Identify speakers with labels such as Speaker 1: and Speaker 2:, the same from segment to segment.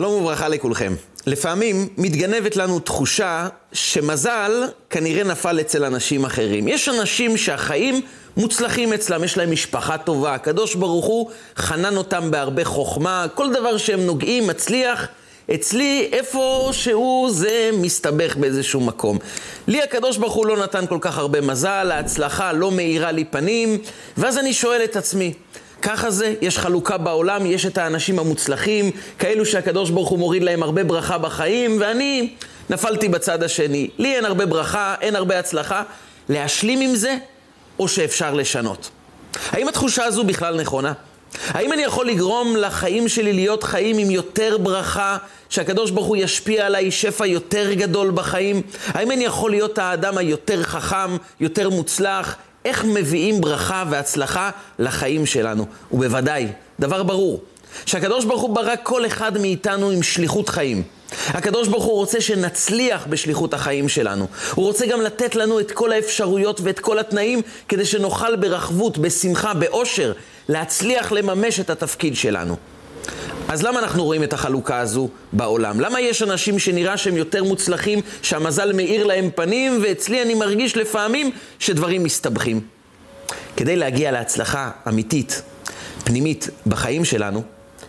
Speaker 1: שלום וברכה לכולכם. לפעמים מתגנבת לנו תחושה שמזל כנראה נפל אצל אנשים אחרים. יש אנשים שהחיים מוצלחים אצלם, יש להם משפחה טובה, הקדוש ברוך הוא חנן אותם בהרבה חוכמה, כל דבר שהם נוגעים מצליח. אצלי, איפה שהוא זה מסתבך באיזשהו מקום. לי הקדוש ברוך הוא לא נתן כל כך הרבה מזל, ההצלחה לא מאירה לי פנים, ואז אני שואל את עצמי, ככה זה, יש חלוקה בעולם, יש את האנשים המוצלחים, כאלו שהקדוש ברוך הוא מוריד להם הרבה ברכה בחיים, ואני נפלתי בצד השני. לי אין הרבה ברכה, אין הרבה הצלחה. להשלים עם זה, או שאפשר לשנות. האם התחושה הזו בכלל נכונה? האם אני יכול לגרום לחיים שלי להיות חיים עם יותר ברכה, שהקדוש ברוך הוא ישפיע עליי שפע יותר גדול בחיים? האם אני יכול להיות האדם היותר חכם, יותר מוצלח, איך מביאים ברכה והצלחה לחיים שלנו. ובוודאי, דבר ברור, שהקדוש ברוך הוא ברא כל אחד מאיתנו עם שליחות חיים. הקדוש ברוך הוא רוצה שנצליח בשליחות החיים שלנו. הוא רוצה גם לתת לנו את כל האפשרויות ואת כל התנאים כדי שנוכל ברחבות, בשמחה, באושר, להצליח לממש את התפקיד שלנו. אז למה אנחנו רואים את החלוקה הזו בעולם? למה יש אנשים שנראה שהם יותר מוצלחים, שהמזל מאיר להם פנים, ואצלי אני מרגיש לפעמים שדברים מסתבכים? כדי להגיע להצלחה אמיתית, פנימית, בחיים שלנו,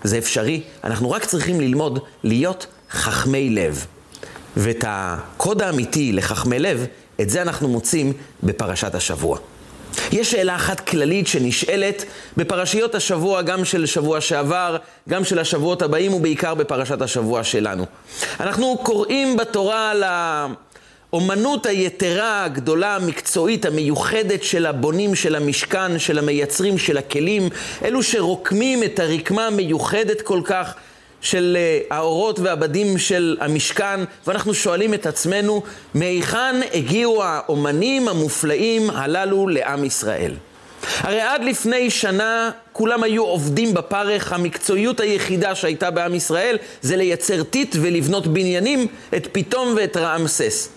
Speaker 1: זה אפשרי, אנחנו רק צריכים ללמוד להיות חכמי לב. ואת הקוד האמיתי לחכמי לב, את זה אנחנו מוצאים בפרשת השבוע. יש שאלה אחת כללית שנשאלת בפרשיות השבוע, גם של שבוע שעבר, גם של השבועות הבאים, ובעיקר בפרשת השבוע שלנו. אנחנו קוראים בתורה על האומנות היתרה, הגדולה, המקצועית, המיוחדת של הבונים של המשכן, של המייצרים של הכלים, אלו שרוקמים את הרקמה המיוחדת כל כך. של אה, האורות והבדים של המשכן, ואנחנו שואלים את עצמנו, מהיכן הגיעו האומנים המופלאים הללו לעם ישראל? הרי עד לפני שנה כולם היו עובדים בפרך, המקצועיות היחידה שהייתה בעם ישראל זה לייצר טיט ולבנות בניינים, את פיתום ואת רעמסס.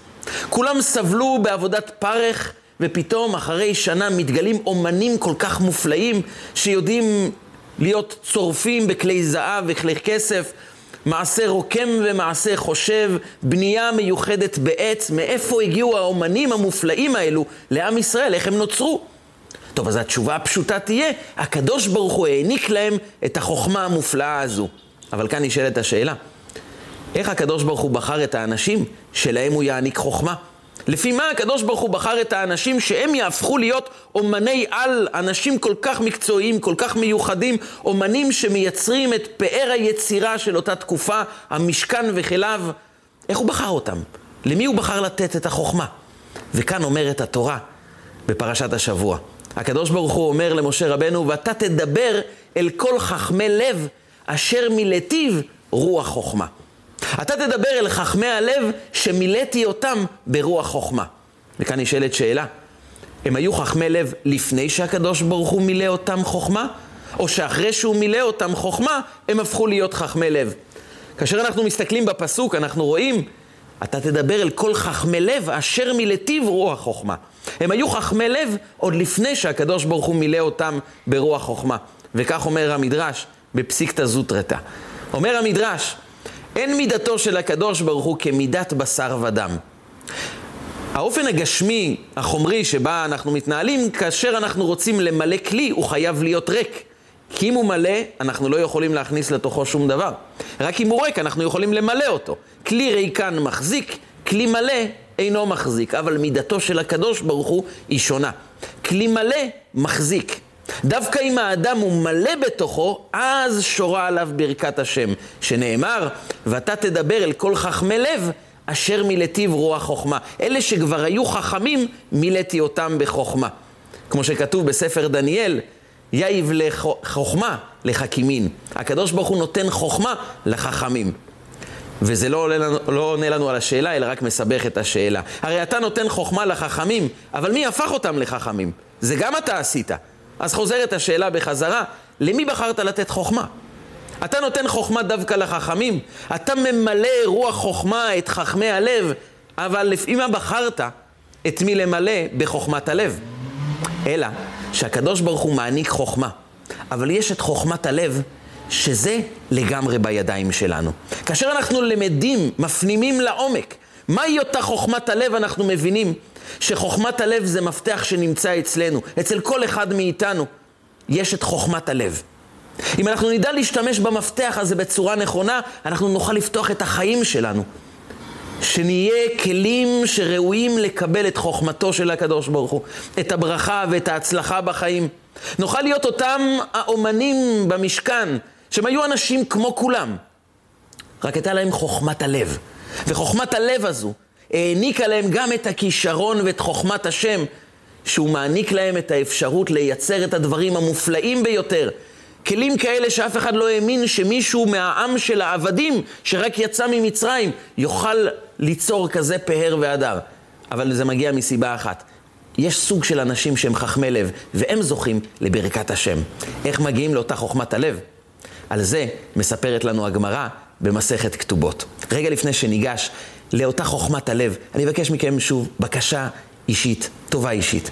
Speaker 1: כולם סבלו בעבודת פרך, ופתאום אחרי שנה מתגלים אומנים כל כך מופלאים שיודעים להיות צורפים בכלי זהב וכלי כסף, מעשה רוקם ומעשה חושב, בנייה מיוחדת בעץ, מאיפה הגיעו האומנים המופלאים האלו לעם ישראל, איך הם נוצרו? טוב, אז התשובה הפשוטה תהיה, הקדוש ברוך הוא העניק להם את החוכמה המופלאה הזו. אבל כאן נשאלת השאלה, איך הקדוש ברוך הוא בחר את האנשים שלהם הוא יעניק חוכמה? לפי מה הקדוש ברוך הוא בחר את האנשים שהם יהפכו להיות אומני על, אנשים כל כך מקצועיים, כל כך מיוחדים, אומנים שמייצרים את פאר היצירה של אותה תקופה, המשכן וכליו. איך הוא בחר אותם? למי הוא בחר לתת את החוכמה? וכאן אומרת התורה בפרשת השבוע. הקדוש ברוך הוא אומר למשה רבנו, ואתה תדבר אל כל חכמי לב אשר מלטיב רוח חוכמה. אתה תדבר אל חכמי הלב שמילאתי אותם ברוח חוכמה. וכאן נשאלת שאלה, הם היו חכמי לב לפני שהקדוש ברוך הוא מילא אותם חוכמה? או שאחרי שהוא מילא אותם חוכמה, הם הפכו להיות חכמי לב? כאשר אנחנו מסתכלים בפסוק, אנחנו רואים, אתה תדבר אל כל חכמי לב אשר מילאתיו רוח חוכמה. הם היו חכמי לב עוד לפני שהקדוש ברוך הוא מילא אותם ברוח חוכמה. וכך אומר המדרש בפסיקתא זוטרתא. אומר המדרש, אין מידתו של הקדוש ברוך הוא כמידת בשר ודם. האופן הגשמי, החומרי, שבה אנחנו מתנהלים, כאשר אנחנו רוצים למלא כלי, הוא חייב להיות ריק. כי אם הוא מלא, אנחנו לא יכולים להכניס לתוכו שום דבר. רק אם הוא ריק, אנחנו יכולים למלא אותו. כלי ריקן מחזיק, כלי מלא אינו מחזיק. אבל מידתו של הקדוש ברוך הוא היא שונה. כלי מלא מחזיק. דווקא אם האדם הוא מלא בתוכו, אז שורה עליו ברכת השם, שנאמר, ואתה תדבר אל כל חכמי לב, אשר מילאתיו רוח חוכמה. אלה שכבר היו חכמים, מילאתי אותם בחוכמה. כמו שכתוב בספר דניאל, יאיב לחוכמה לחכימין. הקדוש ברוך הוא נותן חוכמה לחכמים. וזה לא עונה, לנו, לא עונה לנו על השאלה, אלא רק מסבך את השאלה. הרי אתה נותן חוכמה לחכמים, אבל מי הפך אותם לחכמים? זה גם אתה עשית. אז חוזרת השאלה בחזרה, למי בחרת לתת חוכמה? אתה נותן חוכמה דווקא לחכמים, אתה ממלא רוח חוכמה את חכמי הלב, אבל לפי מה בחרת את מי למלא בחוכמת הלב? אלא שהקדוש ברוך הוא מעניק חוכמה, אבל יש את חוכמת הלב שזה לגמרי בידיים שלנו. כאשר אנחנו למדים, מפנימים לעומק, מהי אותה חוכמת הלב, אנחנו מבינים שחוכמת הלב זה מפתח שנמצא אצלנו, אצל כל אחד מאיתנו. יש את חוכמת הלב. אם אנחנו נדע להשתמש במפתח הזה בצורה נכונה, אנחנו נוכל לפתוח את החיים שלנו. שנהיה כלים שראויים לקבל את חוכמתו של הקדוש ברוך הוא, את הברכה ואת ההצלחה בחיים. נוכל להיות אותם האומנים במשכן, שהם היו אנשים כמו כולם, רק הייתה להם חוכמת הלב. וחוכמת הלב הזו העניקה להם גם את הכישרון ואת חוכמת השם, שהוא מעניק להם את האפשרות לייצר את הדברים המופלאים ביותר. כלים כאלה שאף אחד לא האמין שמישהו מהעם של העבדים, שרק יצא ממצרים, יוכל ליצור כזה פאר והדר. אבל זה מגיע מסיבה אחת. יש סוג של אנשים שהם חכמי לב, והם זוכים לברכת השם. איך מגיעים לאותה חוכמת הלב? על זה מספרת לנו הגמרא במסכת כתובות. רגע לפני שניגש לאותה חוכמת הלב, אני אבקש מכם שוב בקשה אישית, טובה אישית.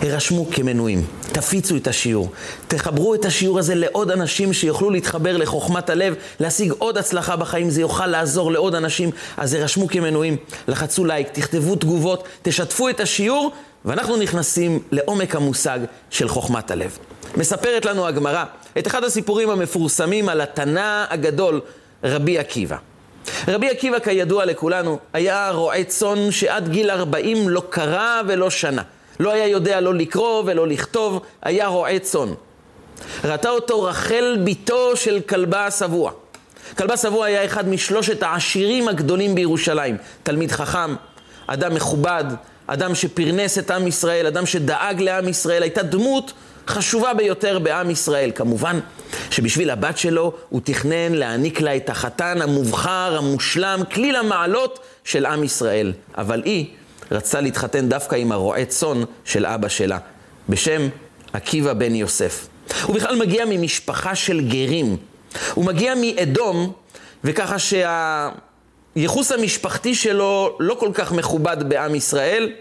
Speaker 1: הרשמו כמנויים, תפיצו את השיעור, תחברו את השיעור הזה לעוד אנשים שיוכלו להתחבר לחוכמת הלב, להשיג עוד הצלחה בחיים, זה יוכל לעזור לעוד אנשים, אז הרשמו כמנויים, לחצו לייק, תכתבו תגובות, תשתפו את השיעור, ואנחנו נכנסים לעומק המושג של חוכמת הלב. מספרת לנו הגמרא את אחד הסיפורים המפורסמים על התנא הגדול, רבי עקיבא. רבי עקיבא, כידוע לכולנו, היה רועה צאן שעד גיל 40 לא קרא ולא שנה. לא היה יודע לא לקרוא ולא לכתוב, היה רועה צאן. ראתה אותו רחל בתו של כלבה השבוע. כלבה שבוע היה אחד משלושת העשירים הגדולים בירושלים. תלמיד חכם, אדם מכובד, אדם שפרנס את עם ישראל, אדם שדאג לעם ישראל, הייתה דמות חשובה ביותר בעם ישראל. כמובן שבשביל הבת שלו הוא תכנן להעניק לה את החתן המובחר, המושלם, כליל המעלות של עם ישראל. אבל היא רצתה להתחתן דווקא עם הרועה צאן של אבא שלה, בשם עקיבא בן יוסף. הוא בכלל מגיע ממשפחה של גרים. הוא מגיע מאדום, וככה שהייחוס המשפחתי שלו לא כל כך מכובד בעם ישראל.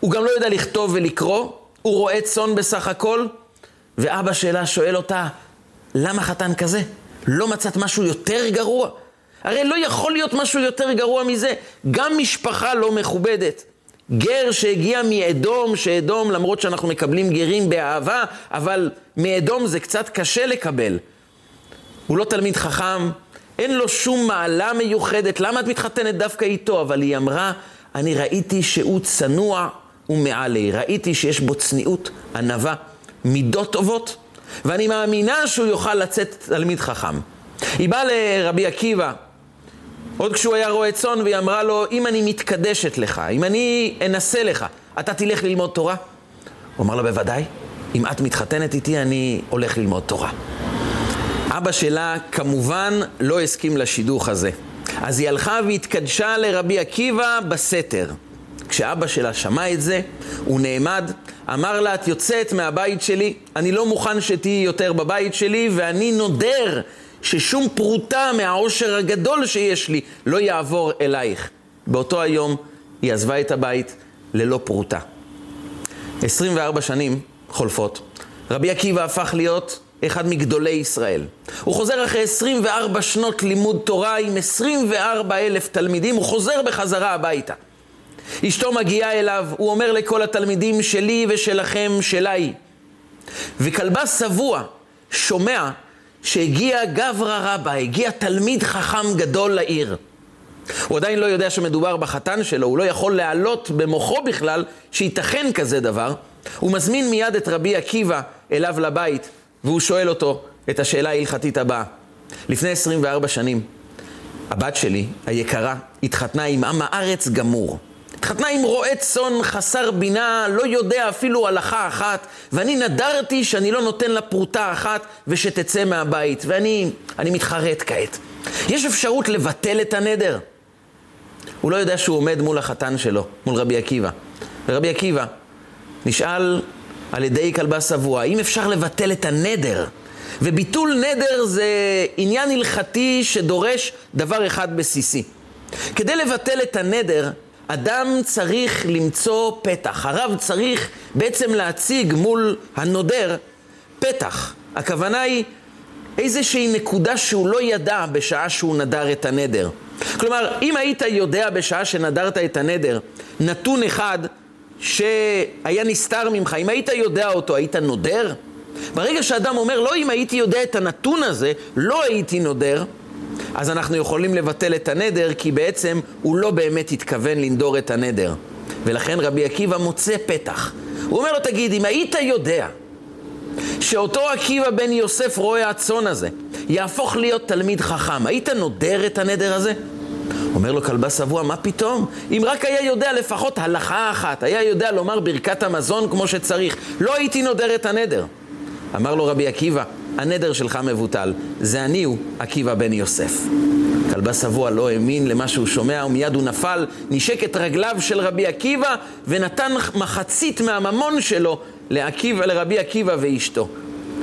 Speaker 1: הוא גם לא יודע לכתוב ולקרוא, הוא רועה צאן בסך הכל, ואבא שלה שואל אותה, למה חתן כזה? לא מצאת משהו יותר גרוע? הרי לא יכול להיות משהו יותר גרוע מזה. גם משפחה לא מכובדת. גר שהגיע מאדום, שאדום, למרות שאנחנו מקבלים גרים באהבה, אבל מאדום זה קצת קשה לקבל. הוא לא תלמיד חכם, אין לו שום מעלה מיוחדת, למה את מתחתנת דווקא איתו? אבל היא אמרה, אני ראיתי שהוא צנוע ומעלי, ראיתי שיש בו צניעות, ענווה, מידות טובות, ואני מאמינה שהוא יוכל לצאת תלמיד חכם. היא באה לרבי עקיבא, עוד כשהוא היה רועה צאן, והיא אמרה לו, אם אני מתקדשת לך, אם אני אנסה לך, אתה תלך ללמוד תורה? הוא אמר לה, בוודאי, אם את מתחתנת איתי, אני הולך ללמוד תורה. אבא שלה כמובן לא הסכים לשידוך הזה. אז היא הלכה והתקדשה לרבי עקיבא בסתר. כשאבא שלה שמע את זה, הוא נעמד, אמר לה, את יוצאת מהבית שלי, אני לא מוכן שתהיי יותר בבית שלי, ואני נודר ששום פרוטה מהעושר הגדול שיש לי לא יעבור אלייך. באותו היום היא עזבה את הבית ללא פרוטה. 24 שנים חולפות. רבי עקיבא הפך להיות אחד מגדולי ישראל. הוא חוזר אחרי 24 שנות לימוד תורה עם 24 אלף תלמידים, הוא חוזר בחזרה הביתה. אשתו מגיעה אליו, הוא אומר לכל התלמידים שלי ושלכם, שלה וכלבה שבוע שומע שהגיע גברא רבא, הגיע תלמיד חכם גדול לעיר. הוא עדיין לא יודע שמדובר בחתן שלו, הוא לא יכול להעלות במוחו בכלל שייתכן כזה דבר. הוא מזמין מיד את רבי עקיבא אליו לבית, והוא שואל אותו את השאלה ההלכתית הבאה. לפני 24 שנים, הבת שלי, היקרה, התחתנה עם עם הארץ גמור. התחתנה עם רועה צאן חסר בינה, לא יודע אפילו הלכה אחת, ואני נדרתי שאני לא נותן לה פרוטה אחת ושתצא מהבית, ואני אני מתחרט כעת. יש אפשרות לבטל את הנדר? הוא לא יודע שהוא עומד מול החתן שלו, מול רבי עקיבא. ורבי עקיבא נשאל על ידי כלבה שבוע, האם אפשר לבטל את הנדר? וביטול נדר זה עניין הלכתי שדורש דבר אחד בסיסי. כדי לבטל את הנדר, אדם צריך למצוא פתח. הרב צריך בעצם להציג מול הנודר פתח. הכוונה היא איזושהי נקודה שהוא לא ידע בשעה שהוא נדר את הנדר. כלומר, אם היית יודע בשעה שנדרת את הנדר, נתון אחד שהיה נסתר ממך, אם היית יודע אותו, היית נודר? ברגע שאדם אומר, לא אם הייתי יודע את הנתון הזה, לא הייתי נודר, אז אנחנו יכולים לבטל את הנדר, כי בעצם הוא לא באמת התכוון לנדור את הנדר. ולכן רבי עקיבא מוצא פתח. הוא אומר לו, תגיד, אם היית יודע שאותו עקיבא בן יוסף רואה הצאן הזה יהפוך להיות תלמיד חכם, היית נודר את הנדר הזה? אומר לו כלבה שבוע, מה פתאום? אם רק היה יודע לפחות הלכה אחת, היה יודע לומר ברכת המזון כמו שצריך, לא הייתי נודר את הנדר. אמר לו רבי עקיבא, הנדר שלך מבוטל, זה אני הוא עקיבא בן יוסף. כלבה שבוע לא האמין למה שהוא שומע, ומיד הוא נפל, נשק את רגליו של רבי עקיבא, ונתן מחצית מהממון שלו לעקיבא, לרבי עקיבא ואשתו.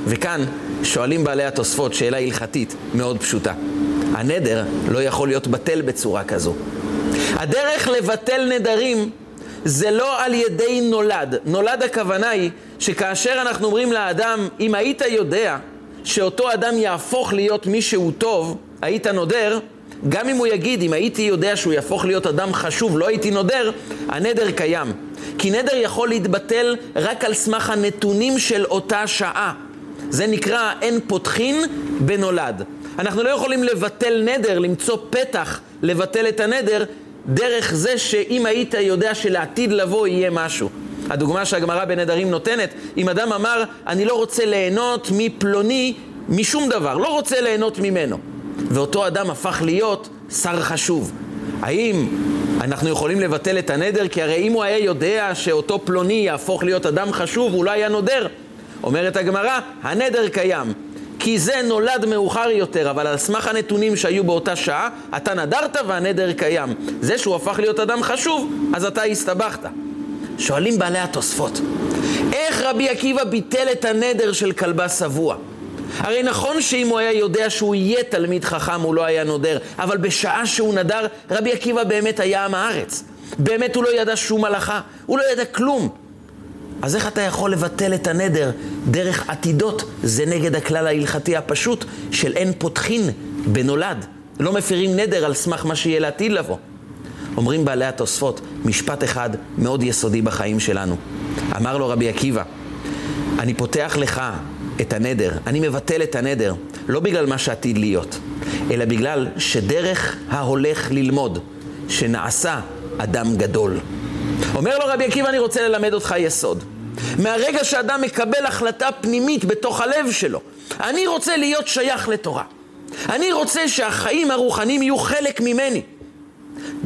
Speaker 1: וכאן שואלים בעלי התוספות שאלה הלכתית מאוד פשוטה. הנדר לא יכול להיות בטל בצורה כזו. הדרך לבטל נדרים זה לא על ידי נולד. נולד הכוונה היא שכאשר אנחנו אומרים לאדם, אם היית יודע שאותו אדם יהפוך להיות מישהו טוב, היית נודר, גם אם הוא יגיד, אם הייתי יודע שהוא יהפוך להיות אדם חשוב, לא הייתי נודר, הנדר קיים. כי נדר יכול להתבטל רק על סמך הנתונים של אותה שעה. זה נקרא אין פותחין בנולד. אנחנו לא יכולים לבטל נדר, למצוא פתח לבטל את הנדר, דרך זה שאם היית יודע שלעתיד לבוא יהיה משהו. הדוגמה שהגמרא בנדרים נותנת, אם אדם אמר, אני לא רוצה ליהנות מפלוני משום דבר, לא רוצה ליהנות ממנו. ואותו אדם הפך להיות שר חשוב. האם אנחנו יכולים לבטל את הנדר? כי הרי אם הוא היה יודע שאותו פלוני יהפוך להיות אדם חשוב, הוא לא היה נודר. אומרת הגמרא, הנדר קיים. כי זה נולד מאוחר יותר, אבל על סמך הנתונים שהיו באותה שעה, אתה נדרת והנדר קיים. זה שהוא הפך להיות אדם חשוב, אז אתה הסתבכת. שואלים בעלי התוספות, איך רבי עקיבא ביטל את הנדר של כלבה שבוע? הרי נכון שאם הוא היה יודע שהוא יהיה תלמיד חכם, הוא לא היה נודר, אבל בשעה שהוא נדר, רבי עקיבא באמת היה עם הארץ. באמת הוא לא ידע שום הלכה, הוא לא ידע כלום. אז איך אתה יכול לבטל את הנדר דרך עתידות? זה נגד הכלל ההלכתי הפשוט של אין פותחין בנולד. לא מפירים נדר על סמך מה שיהיה לעתיד לבוא. אומרים בעלי התוספות משפט אחד מאוד יסודי בחיים שלנו. אמר לו רבי עקיבא, אני פותח לך את הנדר, אני מבטל את הנדר, לא בגלל מה שעתיד להיות, אלא בגלל שדרך ההולך ללמוד, שנעשה אדם גדול. אומר לו רבי עקיבא, אני רוצה ללמד אותך יסוד. מהרגע שאדם מקבל החלטה פנימית בתוך הלב שלו, אני רוצה להיות שייך לתורה. אני רוצה שהחיים הרוחניים יהיו חלק ממני.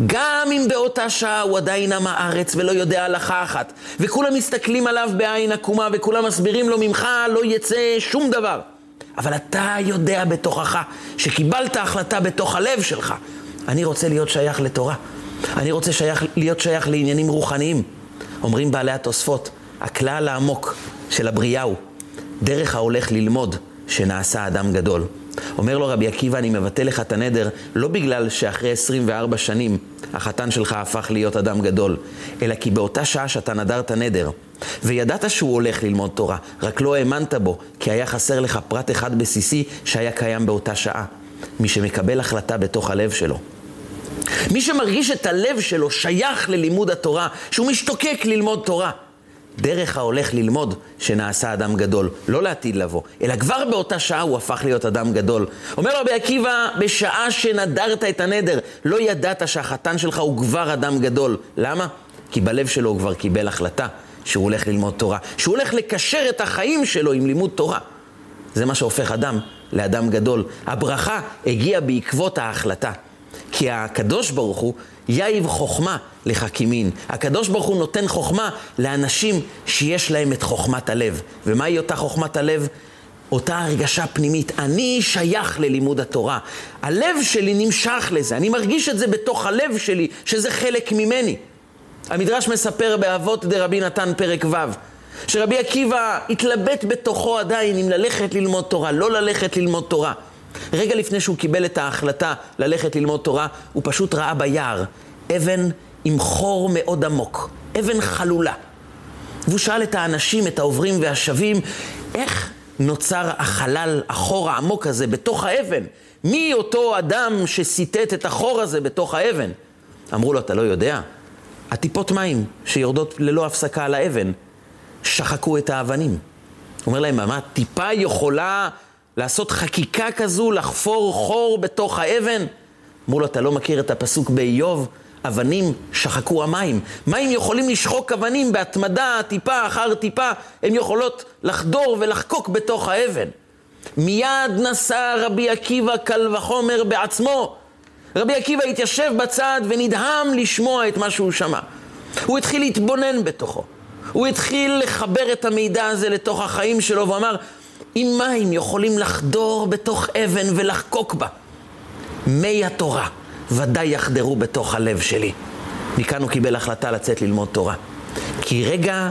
Speaker 1: גם אם באותה שעה הוא עדיין עם הארץ ולא יודע הלכה אחת, וכולם מסתכלים עליו בעין עקומה וכולם מסבירים לו ממך לא יצא שום דבר. אבל אתה יודע בתוכך שקיבלת החלטה בתוך הלב שלך. אני רוצה להיות שייך לתורה. אני רוצה שייך, להיות שייך לעניינים רוחניים. אומרים בעלי התוספות, הכלל העמוק של הבריאה הוא דרך ההולך ללמוד שנעשה אדם גדול. אומר לו רבי עקיבא, אני מבטל לך את הנדר לא בגלל שאחרי 24 שנים החתן שלך הפך להיות אדם גדול, אלא כי באותה שעה שאתה נדרת נדר, וידעת שהוא הולך ללמוד תורה, רק לא האמנת בו, כי היה חסר לך פרט אחד בסיסי שהיה קיים באותה שעה. מי שמקבל החלטה בתוך הלב שלו. מי שמרגיש את הלב שלו שייך ללימוד התורה, שהוא משתוקק ללמוד תורה. דרך ההולך ללמוד שנעשה אדם גדול, לא לעתיד לבוא, אלא כבר באותה שעה הוא הפך להיות אדם גדול. אומר רבי עקיבא, בשעה שנדרת את הנדר, לא ידעת שהחתן שלך הוא כבר אדם גדול. למה? כי בלב שלו הוא כבר קיבל החלטה שהוא הולך ללמוד תורה, שהוא הולך לקשר את החיים שלו עם לימוד תורה. זה מה שהופך אדם לאדם גדול. הברכה הגיעה בעקבות ההחלטה. כי הקדוש ברוך הוא יאיב חוכמה לחכימין. הקדוש ברוך הוא נותן חוכמה לאנשים שיש להם את חוכמת הלב. ומהי אותה חוכמת הלב? אותה הרגשה פנימית, אני שייך ללימוד התורה. הלב שלי נמשך לזה, אני מרגיש את זה בתוך הלב שלי, שזה חלק ממני. המדרש מספר באבות דרבי נתן פרק ו', שרבי עקיבא התלבט בתוכו עדיין אם ללכת ללמוד תורה, לא ללכת ללמוד תורה. רגע לפני שהוא קיבל את ההחלטה ללכת ללמוד תורה, הוא פשוט ראה ביער אבן עם חור מאוד עמוק, אבן חלולה. והוא שאל את האנשים, את העוברים והשבים, איך נוצר החלל, החור העמוק הזה בתוך האבן? מי אותו אדם שסיטט את החור הזה בתוך האבן? אמרו לו, אתה לא יודע? הטיפות מים שיורדות ללא הפסקה על האבן שחקו את האבנים. הוא אומר להם, מה, טיפה יכולה לעשות חקיקה כזו, לחפור חור בתוך האבן? אמרו לו, אתה לא מכיר את הפסוק באיוב? אבנים שחקו המים. מים יכולים לשחוק אבנים בהתמדה, טיפה אחר טיפה, הן יכולות לחדור ולחקוק בתוך האבן. מיד נסע רבי עקיבא קל וחומר בעצמו. רבי עקיבא התיישב בצד ונדהם לשמוע את מה שהוא שמע. הוא התחיל להתבונן בתוכו. הוא התחיל לחבר את המידע הזה לתוך החיים שלו ואמר, אם מים יכולים לחדור בתוך אבן ולחקוק בה, מי התורה ודאי יחדרו בתוך הלב שלי. מכאן הוא קיבל החלטה לצאת ללמוד תורה. כי רגע,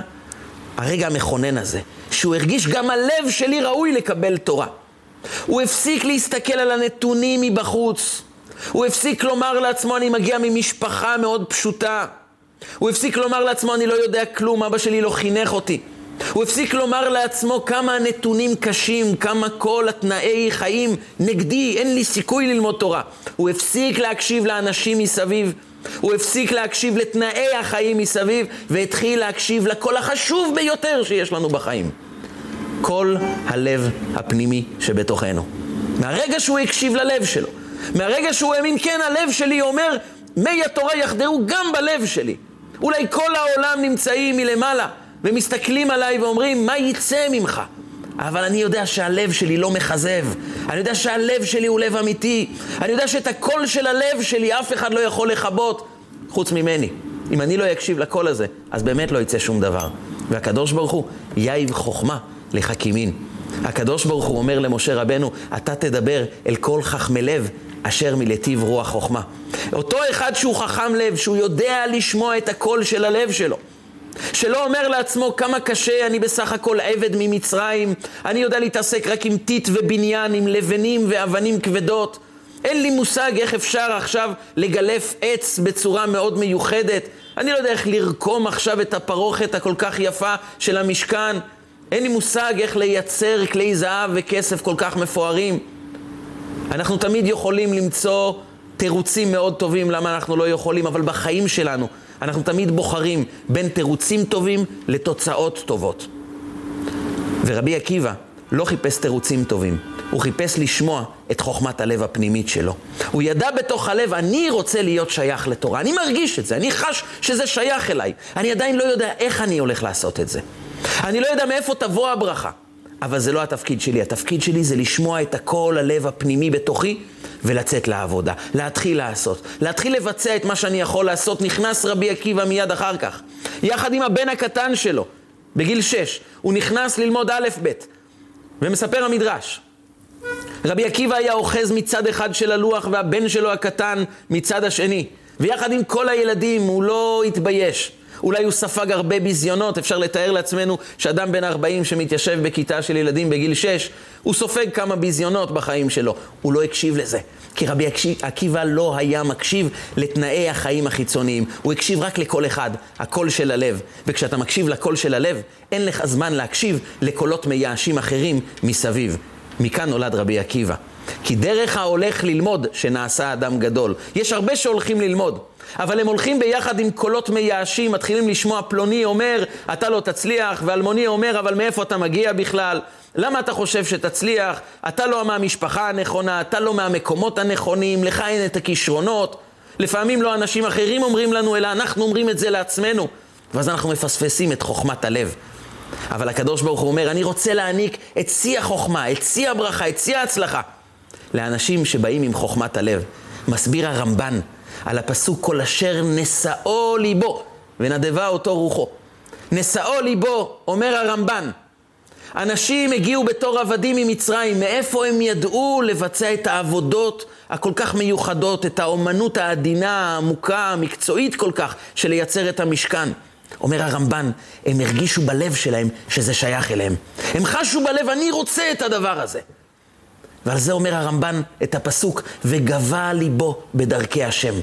Speaker 1: הרגע המכונן הזה, שהוא הרגיש גם הלב שלי ראוי לקבל תורה. הוא הפסיק להסתכל על הנתונים מבחוץ. הוא הפסיק לומר לעצמו, אני מגיע ממשפחה מאוד פשוטה. הוא הפסיק לומר לעצמו, אני לא יודע כלום, אבא שלי לא חינך אותי. הוא הפסיק לומר לעצמו כמה הנתונים קשים, כמה כל התנאי חיים נגדי, אין לי סיכוי ללמוד תורה. הוא הפסיק להקשיב לאנשים מסביב, הוא הפסיק להקשיב לתנאי החיים מסביב, והתחיל להקשיב לקול החשוב ביותר שיש לנו בחיים. כל הלב הפנימי שבתוכנו. מהרגע שהוא הקשיב ללב שלו, מהרגע שהוא האמין, כן, הלב שלי אומר, מי התורה יחדרו גם בלב שלי. אולי כל העולם נמצאים מלמעלה. ומסתכלים עליי ואומרים, מה יצא ממך? אבל אני יודע שהלב שלי לא מכזב. אני יודע שהלב שלי הוא לב אמיתי. אני יודע שאת הקול של הלב שלי אף אחד לא יכול לכבות חוץ ממני. אם אני לא אקשיב לקול הזה, אז באמת לא יצא שום דבר. והקדוש ברוך הוא, יאיב חוכמה לחכימין. הקדוש ברוך הוא אומר למשה רבנו, אתה תדבר אל כל חכמי לב אשר מלטיב רוח חוכמה. אותו אחד שהוא חכם לב, שהוא יודע לשמוע את הקול של הלב שלו. שלא אומר לעצמו כמה קשה, אני בסך הכל עבד ממצרים, אני יודע להתעסק רק עם טיט ובניין, עם לבנים ואבנים כבדות. אין לי מושג איך אפשר עכשיו לגלף עץ בצורה מאוד מיוחדת. אני לא יודע איך לרקום עכשיו את הפרוכת הכל כך יפה של המשכן. אין לי מושג איך לייצר כלי זהב וכסף כל כך מפוארים. אנחנו תמיד יכולים למצוא תירוצים מאוד טובים למה אנחנו לא יכולים, אבל בחיים שלנו אנחנו תמיד בוחרים בין תירוצים טובים לתוצאות טובות. ורבי עקיבא לא חיפש תירוצים טובים, הוא חיפש לשמוע את חוכמת הלב הפנימית שלו. הוא ידע בתוך הלב, אני רוצה להיות שייך לתורה. אני מרגיש את זה, אני חש שזה שייך אליי. אני עדיין לא יודע איך אני הולך לעשות את זה. אני לא יודע מאיפה תבוא הברכה. אבל זה לא התפקיד שלי. התפקיד שלי זה לשמוע את הקול הלב הפנימי בתוכי ולצאת לעבודה. להתחיל לעשות. להתחיל לבצע את מה שאני יכול לעשות. נכנס רבי עקיבא מיד אחר כך. יחד עם הבן הקטן שלו, בגיל שש. הוא נכנס ללמוד א' ב'. ומספר המדרש. רבי עקיבא היה אוחז מצד אחד של הלוח והבן שלו הקטן מצד השני. ויחד עם כל הילדים הוא לא התבייש. אולי הוא ספג הרבה ביזיונות, אפשר לתאר לעצמנו שאדם בן 40 שמתיישב בכיתה של ילדים בגיל 6, הוא סופג כמה ביזיונות בחיים שלו. הוא לא הקשיב לזה. כי רבי עקיבא לא היה מקשיב לתנאי החיים החיצוניים. הוא הקשיב רק לקול אחד, הקול של הלב. וכשאתה מקשיב לקול של הלב, אין לך זמן להקשיב לקולות מייאשים אחרים מסביב. מכאן נולד רבי עקיבא. כי דרך ההולך ללמוד שנעשה אדם גדול. יש הרבה שהולכים ללמוד. אבל הם הולכים ביחד עם קולות מייאשים, מתחילים לשמוע פלוני אומר, אתה לא תצליח, ואלמוני אומר, אבל מאיפה אתה מגיע בכלל? למה אתה חושב שתצליח? אתה לא מהמשפחה הנכונה, אתה לא מהמקומות הנכונים, לך אין את הכישרונות. לפעמים לא אנשים אחרים אומרים לנו, אלא אנחנו אומרים את זה לעצמנו. ואז אנחנו מפספסים את חוכמת הלב. אבל הקדוש ברוך הוא אומר, אני רוצה להעניק את שיא החוכמה, את שיא הברכה, את שיא ההצלחה, לאנשים שבאים עם חוכמת הלב. מסביר הרמב"ן על הפסוק כל אשר נשאו ליבו ונדבה אותו רוחו. נשאו ליבו, אומר הרמב"ן, אנשים הגיעו בתור עבדים ממצרים, מאיפה הם ידעו לבצע את העבודות הכל כך מיוחדות, את האומנות העדינה, העמוקה, המקצועית כל כך, של לייצר את המשכן. אומר הרמב"ן, הם הרגישו בלב שלהם שזה שייך אליהם. הם חשו בלב, אני רוצה את הדבר הזה. ועל זה אומר הרמב"ן את הפסוק, וגבה ליבו בדרכי השם.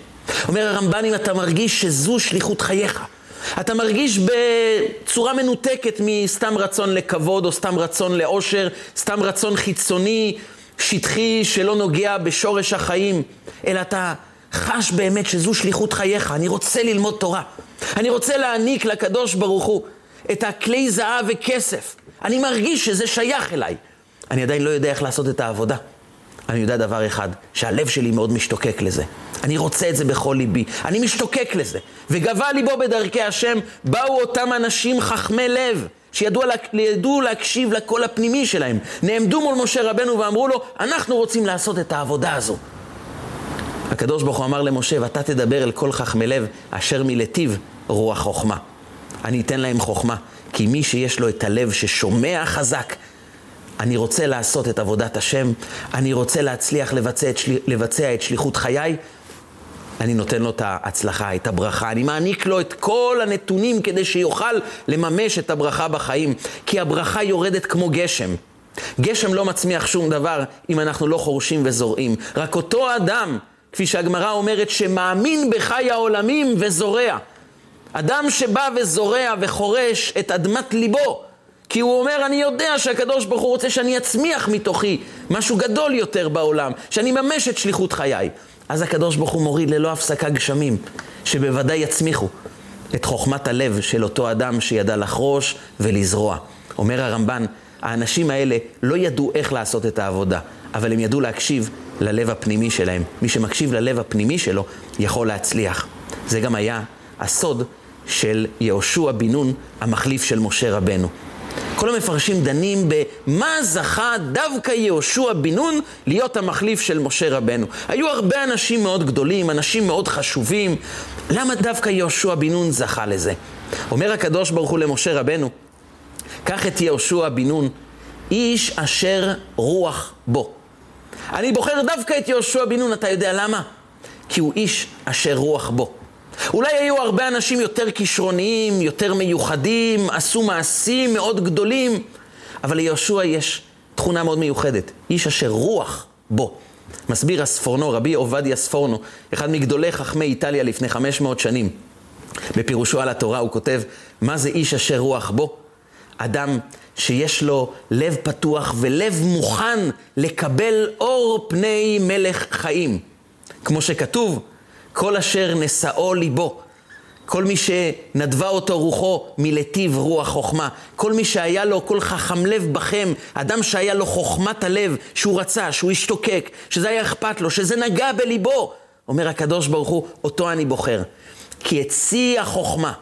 Speaker 1: אומר הרמב"ן, אם אתה מרגיש שזו שליחות חייך, אתה מרגיש בצורה מנותקת מסתם רצון לכבוד או סתם רצון לאושר, סתם רצון חיצוני, שטחי, שלא נוגע בשורש החיים, אלא אתה חש באמת שזו שליחות חייך, אני רוצה ללמוד תורה. אני רוצה להעניק לקדוש ברוך הוא את הכלי זהב וכסף. אני מרגיש שזה שייך אליי. אני עדיין לא יודע איך לעשות את העבודה. אני יודע דבר אחד, שהלב שלי מאוד משתוקק לזה. אני רוצה את זה בכל ליבי. אני משתוקק לזה. וגבה ליבו בדרכי השם, באו אותם אנשים חכמי לב, שידעו לה, להקשיב לקול הפנימי שלהם. נעמדו מול משה רבנו ואמרו לו, אנחנו רוצים לעשות את העבודה הזו. הקדוש ברוך הוא אמר למשה, ואתה תדבר אל כל חכמי לב, אשר מלטיב רוח חוכמה. אני אתן להם חוכמה, כי מי שיש לו את הלב ששומע חזק, אני רוצה לעשות את עבודת השם, אני רוצה להצליח לבצע את, של... לבצע את שליחות חיי, אני נותן לו את ההצלחה, את הברכה, אני מעניק לו את כל הנתונים כדי שיוכל לממש את הברכה בחיים, כי הברכה יורדת כמו גשם. גשם לא מצמיח שום דבר אם אנחנו לא חורשים וזורעים. רק אותו אדם, כפי שהגמרא אומרת, שמאמין בחי העולמים וזורע. אדם שבא וזורע וחורש את אדמת ליבו, כי הוא אומר, אני יודע שהקדוש ברוך הוא רוצה שאני אצמיח מתוכי משהו גדול יותר בעולם, שאני אממש את שליחות חיי. אז הקדוש ברוך הוא מוריד ללא הפסקה גשמים, שבוודאי יצמיחו את חוכמת הלב של אותו אדם שידע לחרוש ולזרוע. אומר הרמב"ן, האנשים האלה לא ידעו איך לעשות את העבודה, אבל הם ידעו להקשיב ללב הפנימי שלהם. מי שמקשיב ללב הפנימי שלו יכול להצליח. זה גם היה הסוד של יהושע בן נון, המחליף של משה רבנו. כל המפרשים דנים במה זכה דווקא יהושע בן נון להיות המחליף של משה רבנו. היו הרבה אנשים מאוד גדולים, אנשים מאוד חשובים. למה דווקא יהושע בן נון זכה לזה? אומר הקדוש ברוך הוא למשה רבנו, קח את יהושע בן נון, איש אשר רוח בו. אני בוחר דווקא את יהושע בן נון, אתה יודע למה? כי הוא איש אשר רוח בו. אולי היו הרבה אנשים יותר כישרוניים, יותר מיוחדים, עשו מעשים מאוד גדולים, אבל ליהושע יש תכונה מאוד מיוחדת, איש אשר רוח בו. מסביר הספורנו, רבי עובדיה ספורנו, אחד מגדולי חכמי איטליה לפני 500 שנים. בפירושו על התורה הוא כותב, מה זה איש אשר רוח בו? אדם שיש לו לב פתוח ולב מוכן לקבל אור פני מלך חיים. כמו שכתוב, כל אשר נשאו ליבו, כל מי שנדבה אותו רוחו מלטיב רוח חוכמה, כל מי שהיה לו כל חכם לב בכם, אדם שהיה לו חוכמת הלב, שהוא רצה, שהוא השתוקק, שזה היה אכפת לו, שזה נגע בליבו, אומר הקדוש ברוך הוא, אותו אני בוחר. כי את שיא החוכמה,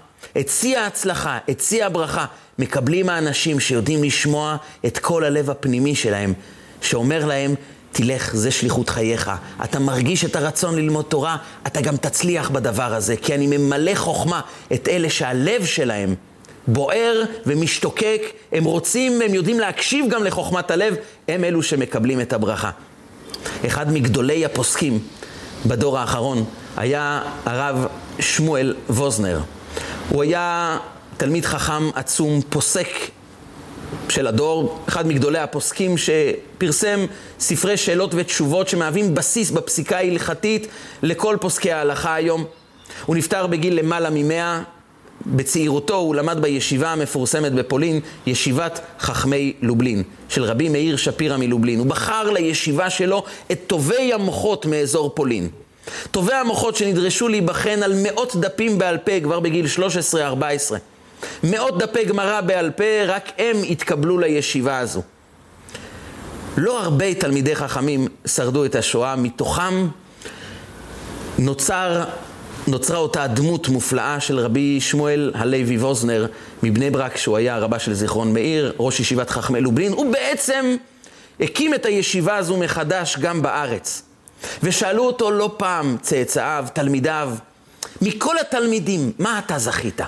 Speaker 1: את שיא ההצלחה, את שיא הברכה, מקבלים האנשים שיודעים לשמוע את כל הלב הפנימי שלהם, שאומר להם, תלך, זה שליחות חייך. אתה מרגיש את הרצון ללמוד תורה, אתה גם תצליח בדבר הזה, כי אני ממלא חוכמה את אלה שהלב שלהם בוער ומשתוקק, הם רוצים, הם יודעים להקשיב גם לחוכמת הלב, הם אלו שמקבלים את הברכה. אחד מגדולי הפוסקים בדור האחרון היה הרב שמואל ווזנר. הוא היה תלמיד חכם עצום, פוסק של הדור, אחד מגדולי הפוסקים שפרסם ספרי שאלות ותשובות שמהווים בסיס בפסיקה ההלכתית לכל פוסקי ההלכה היום. הוא נפטר בגיל למעלה ממאה, בצעירותו הוא למד בישיבה המפורסמת בפולין, ישיבת חכמי לובלין, של רבי מאיר שפירא מלובלין. הוא בחר לישיבה שלו את טובי המוחות מאזור פולין. טובי המוחות שנדרשו להיבחן על מאות דפים בעל פה כבר בגיל 13-14. מאות דפי גמרא בעל פה, רק הם התקבלו לישיבה הזו. לא הרבה תלמידי חכמים שרדו את השואה, מתוכם נוצר, נוצרה אותה דמות מופלאה של רבי שמואל הלוי ווזנר מבני ברק, שהוא היה רבה של זיכרון מאיר, ראש ישיבת חכמי לובלין, הוא בעצם הקים את הישיבה הזו מחדש גם בארץ. ושאלו אותו לא פעם צאצאיו, תלמידיו, מכל התלמידים, מה אתה זכית?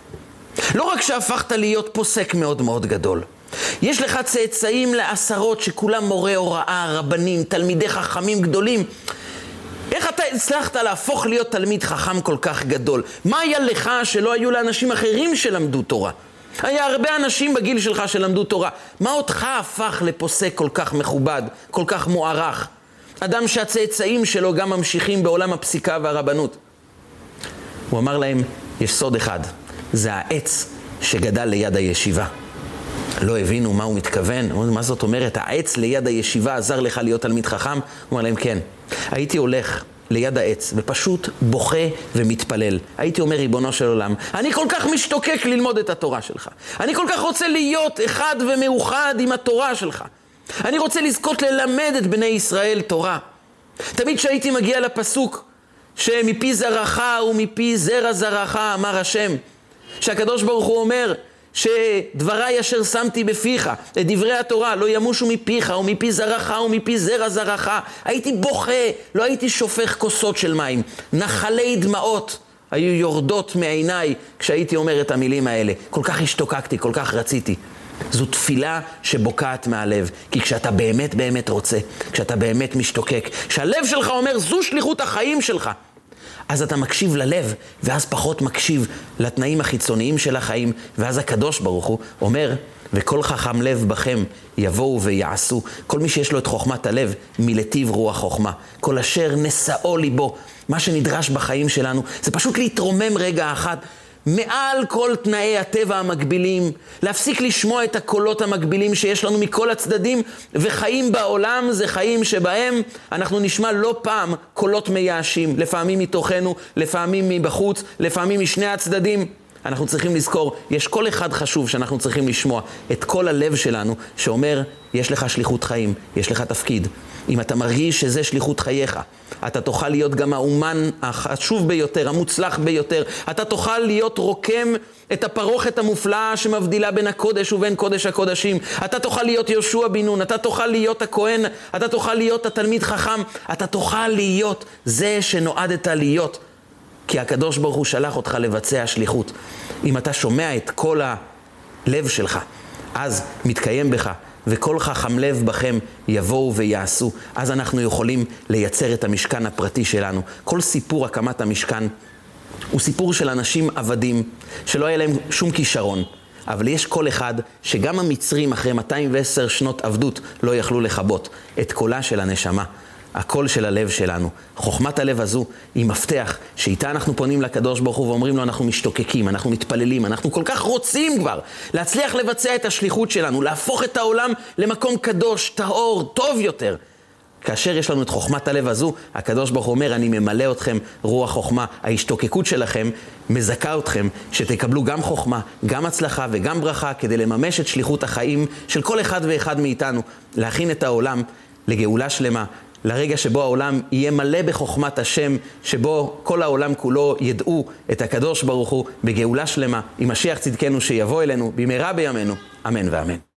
Speaker 1: לא רק שהפכת להיות פוסק מאוד מאוד גדול, יש לך צאצאים לעשרות שכולם מורי הוראה, רבנים, תלמידי חכמים גדולים. איך אתה הצלחת להפוך להיות תלמיד חכם כל כך גדול? מה היה לך שלא היו לאנשים אחרים שלמדו תורה? היה הרבה אנשים בגיל שלך שלמדו תורה. מה אותך הפך לפוסק כל כך מכובד, כל כך מוערך? אדם שהצאצאים שלו גם ממשיכים בעולם הפסיקה והרבנות. הוא אמר להם, יש סוד אחד. זה העץ שגדל ליד הישיבה. לא הבינו מה הוא מתכוון, מה זאת אומרת, העץ ליד הישיבה עזר לך להיות תלמיד חכם? הוא אומר להם, כן. הייתי הולך ליד העץ ופשוט בוכה ומתפלל. הייתי אומר, ריבונו של עולם, אני כל כך משתוקק ללמוד את התורה שלך. אני כל כך רוצה להיות אחד ומאוחד עם התורה שלך. אני רוצה לזכות ללמד את בני ישראל תורה. תמיד כשהייתי מגיע לפסוק, שמפי זרעך ומפי זרע זרעך, אמר השם, שהקדוש ברוך הוא אומר, שדבריי אשר שמתי בפיך, את דברי התורה, לא ימושו מפיך ומפי זרעך ומפי זרע זרעך. הייתי בוכה, לא הייתי שופך כוסות של מים. נחלי דמעות היו יורדות מעיניי כשהייתי אומר את המילים האלה. כל כך השתוקקתי, כל כך רציתי. זו תפילה שבוקעת מהלב. כי כשאתה באמת באמת רוצה, כשאתה באמת משתוקק, כשהלב שלך אומר, זו שליחות החיים שלך, אז אתה מקשיב ללב, ואז פחות מקשיב לתנאים החיצוניים של החיים, ואז הקדוש ברוך הוא אומר, וכל חכם לב בכם יבואו ויעשו. כל מי שיש לו את חוכמת הלב, מלטיב רוח חוכמה. כל אשר נשאו ליבו. מה שנדרש בחיים שלנו זה פשוט להתרומם רגע אחת מעל כל תנאי הטבע המקבילים, להפסיק לשמוע את הקולות המקבילים שיש לנו מכל הצדדים, וחיים בעולם זה חיים שבהם אנחנו נשמע לא פעם קולות מייאשים, לפעמים מתוכנו, לפעמים מבחוץ, לפעמים משני הצדדים. אנחנו צריכים לזכור, יש קול אחד חשוב שאנחנו צריכים לשמוע, את כל הלב שלנו, שאומר, יש לך שליחות חיים, יש לך תפקיד. אם אתה מרגיש שזה שליחות חייך, אתה תוכל להיות גם האומן החשוב ביותר, המוצלח ביותר. אתה תוכל להיות רוקם את הפרוכת המופלאה שמבדילה בין הקודש ובין קודש הקודשים. אתה תוכל להיות יהושע בן נון, אתה תוכל להיות הכהן, אתה תוכל להיות התלמיד חכם, אתה תוכל להיות זה שנועדת להיות. כי הקדוש ברוך הוא שלח אותך לבצע שליחות. אם אתה שומע את כל הלב שלך, אז מתקיים בך וכל חכם לב בכם יבואו ויעשו. אז אנחנו יכולים לייצר את המשכן הפרטי שלנו. כל סיפור הקמת המשכן הוא סיפור של אנשים עבדים, שלא היה להם שום כישרון. אבל יש קול אחד שגם המצרים אחרי 210 שנות עבדות לא יכלו לכבות, את קולה של הנשמה. הקול של הלב שלנו. חוכמת הלב הזו היא מפתח שאיתה אנחנו פונים לקדוש ברוך הוא ואומרים לו אנחנו משתוקקים, אנחנו מתפללים, אנחנו כל כך רוצים כבר להצליח לבצע את השליחות שלנו, להפוך את העולם למקום קדוש, טהור, טוב יותר. כאשר יש לנו את חוכמת הלב הזו, הקדוש ברוך הוא אומר, אני ממלא אתכם רוח חוכמה. ההשתוקקות שלכם מזכה אתכם שתקבלו גם חוכמה, גם הצלחה וגם ברכה כדי לממש את שליחות החיים של כל אחד ואחד מאיתנו, להכין את העולם לגאולה שלמה, לרגע שבו העולם יהיה מלא בחוכמת השם, שבו כל העולם כולו ידעו את הקדוש ברוך הוא בגאולה שלמה, עם משיח צדקנו שיבוא אלינו במהרה בימינו, אמן ואמן.